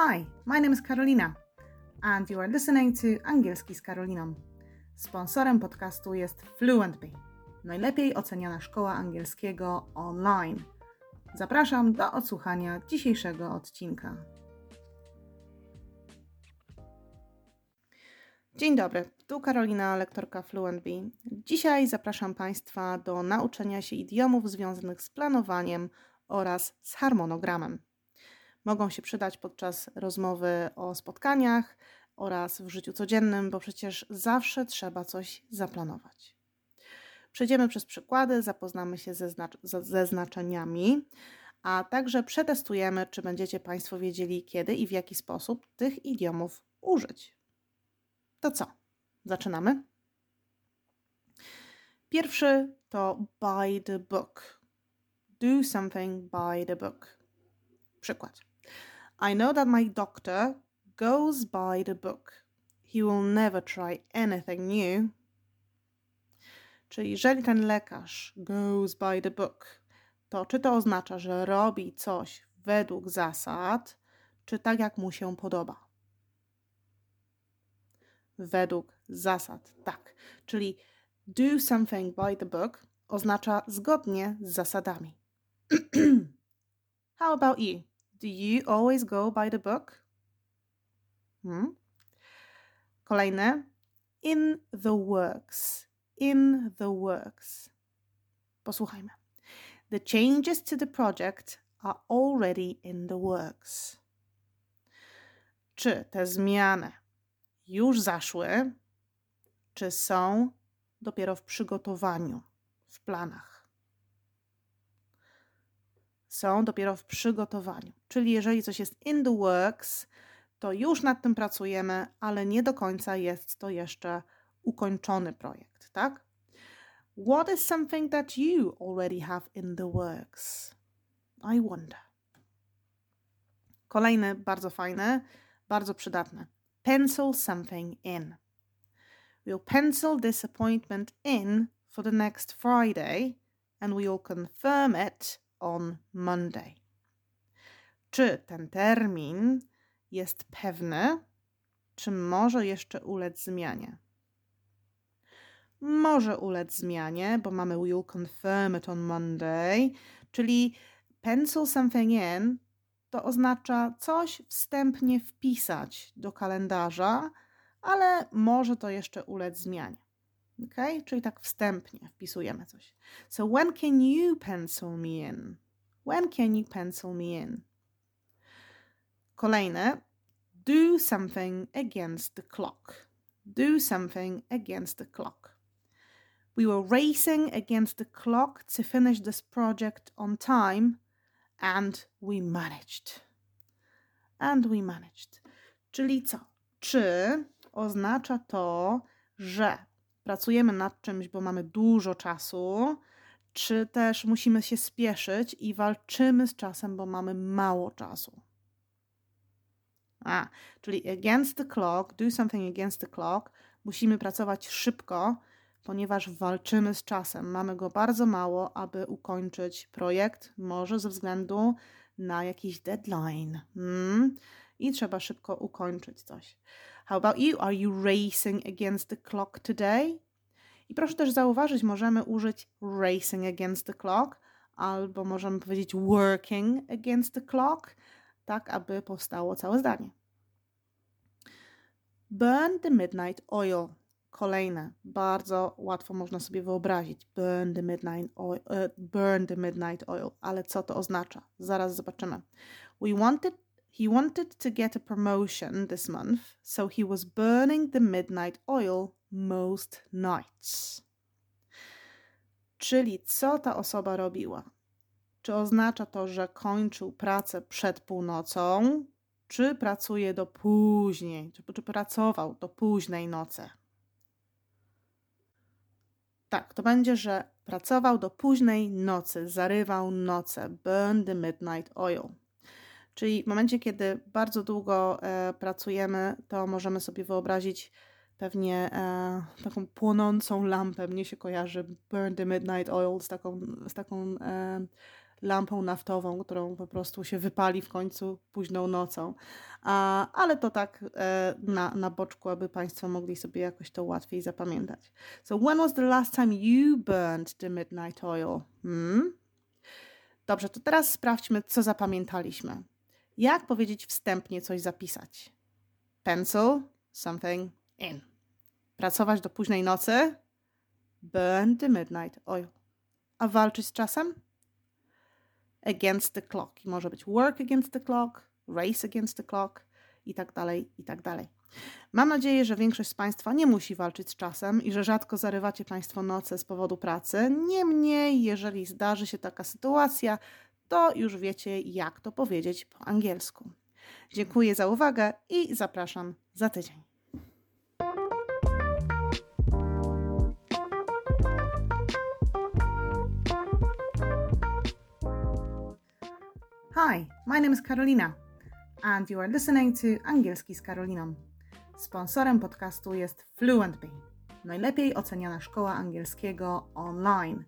Hi, my name is Carolina, and you are listening to Angielski z Karoliną. Sponsorem podcastu jest FluentBee, najlepiej oceniana szkoła angielskiego online. Zapraszam do odsłuchania dzisiejszego odcinka. Dzień dobry, tu Karolina, lektorka FluentBee. Dzisiaj zapraszam Państwa do nauczenia się idiomów związanych z planowaniem oraz z harmonogramem. Mogą się przydać podczas rozmowy o spotkaniach oraz w życiu codziennym, bo przecież zawsze trzeba coś zaplanować. Przejdziemy przez przykłady, zapoznamy się ze, znacz ze znaczeniami, a także przetestujemy, czy będziecie Państwo wiedzieli, kiedy i w jaki sposób tych idiomów użyć. To co? Zaczynamy? Pierwszy to by the book. Do something by the book. Przykład. I know that my doctor goes by the book. He will never try anything new. Czyli jeżeli ten lekarz goes by the book, to czy to oznacza, że robi coś według zasad, czy tak jak mu się podoba? Według zasad, tak. Czyli do something by the book oznacza zgodnie z zasadami. How about you? Do you always go by the book? Hmm? Kolejne. In the works. In the works. Posłuchajmy. The changes to the project are already in the works. Czy te zmiany już zaszły, czy są dopiero w przygotowaniu, w planach? Są dopiero w przygotowaniu. Czyli jeżeli coś jest in the works, to już nad tym pracujemy, ale nie do końca jest to jeszcze ukończony projekt, tak? What is something that you already have in the works? I wonder. Kolejny, bardzo fajny, bardzo przydatny. Pencil something in. We'll pencil this appointment in for the next Friday and we'll confirm it on Monday. Czy ten termin jest pewny, czy może jeszcze ulec zmianie? Może ulec zmianie, bo mamy we'll confirm it on Monday, czyli pencil something in to oznacza coś wstępnie wpisać do kalendarza, ale może to jeszcze ulec zmianie. Ok? Czyli tak wstępnie wpisujemy coś. So when can you pencil me in? When can you pencil me in? Kolejne. Do something against the clock. Do something against the clock. We were racing against the clock to finish this project on time and we managed. And we managed. Czyli co? Czy oznacza to, że pracujemy nad czymś, bo mamy dużo czasu, czy też musimy się spieszyć i walczymy z czasem, bo mamy mało czasu. A, czyli against the clock, do something against the clock, musimy pracować szybko, ponieważ walczymy z czasem. Mamy go bardzo mało, aby ukończyć projekt, może ze względu na jakiś deadline. Hmm? I trzeba szybko ukończyć coś. How about you? Are you racing against the clock today? I proszę też zauważyć, możemy użyć racing against the clock, albo możemy powiedzieć working against the clock, tak aby powstało całe zdanie. Burn the midnight oil. Kolejne, bardzo łatwo można sobie wyobrazić. Burn the midnight oil, uh, burn the midnight oil. Ale co to oznacza? Zaraz zobaczymy. We wanted He wanted to get a promotion this month, so he was burning the midnight oil most nights. Czyli co ta osoba robiła? Czy oznacza to, że kończył pracę przed północą, czy pracuje do później, czy, czy pracował do późnej nocy? Tak, to będzie, że pracował do późnej nocy, zarywał nocę, burn the midnight oil. Czyli w momencie, kiedy bardzo długo e, pracujemy, to możemy sobie wyobrazić pewnie e, taką płonącą lampę. Mnie się kojarzy Burn the Midnight Oil z taką, z taką e, lampą naftową, którą po prostu się wypali w końcu późną nocą. A, ale to tak e, na, na boczku, aby Państwo mogli sobie jakoś to łatwiej zapamiętać. So, when was the last time you burned the midnight oil? Hmm? Dobrze, to teraz sprawdźmy, co zapamiętaliśmy. Jak powiedzieć wstępnie coś zapisać? Pencil, something in. Pracować do późnej nocy? Burn the midnight oil. A walczyć z czasem? Against the clock. I może być work against the clock, race against the clock i tak dalej, i tak dalej. Mam nadzieję, że większość z Państwa nie musi walczyć z czasem i że rzadko zarywacie Państwo noce z powodu pracy. Niemniej, jeżeli zdarzy się taka sytuacja, to już wiecie, jak to powiedzieć po angielsku. Dziękuję za uwagę i zapraszam za tydzień. Hi, my name is Karolina and you are listening to Angielski z Karoliną. Sponsorem podcastu jest FluentBee, najlepiej oceniana szkoła angielskiego online.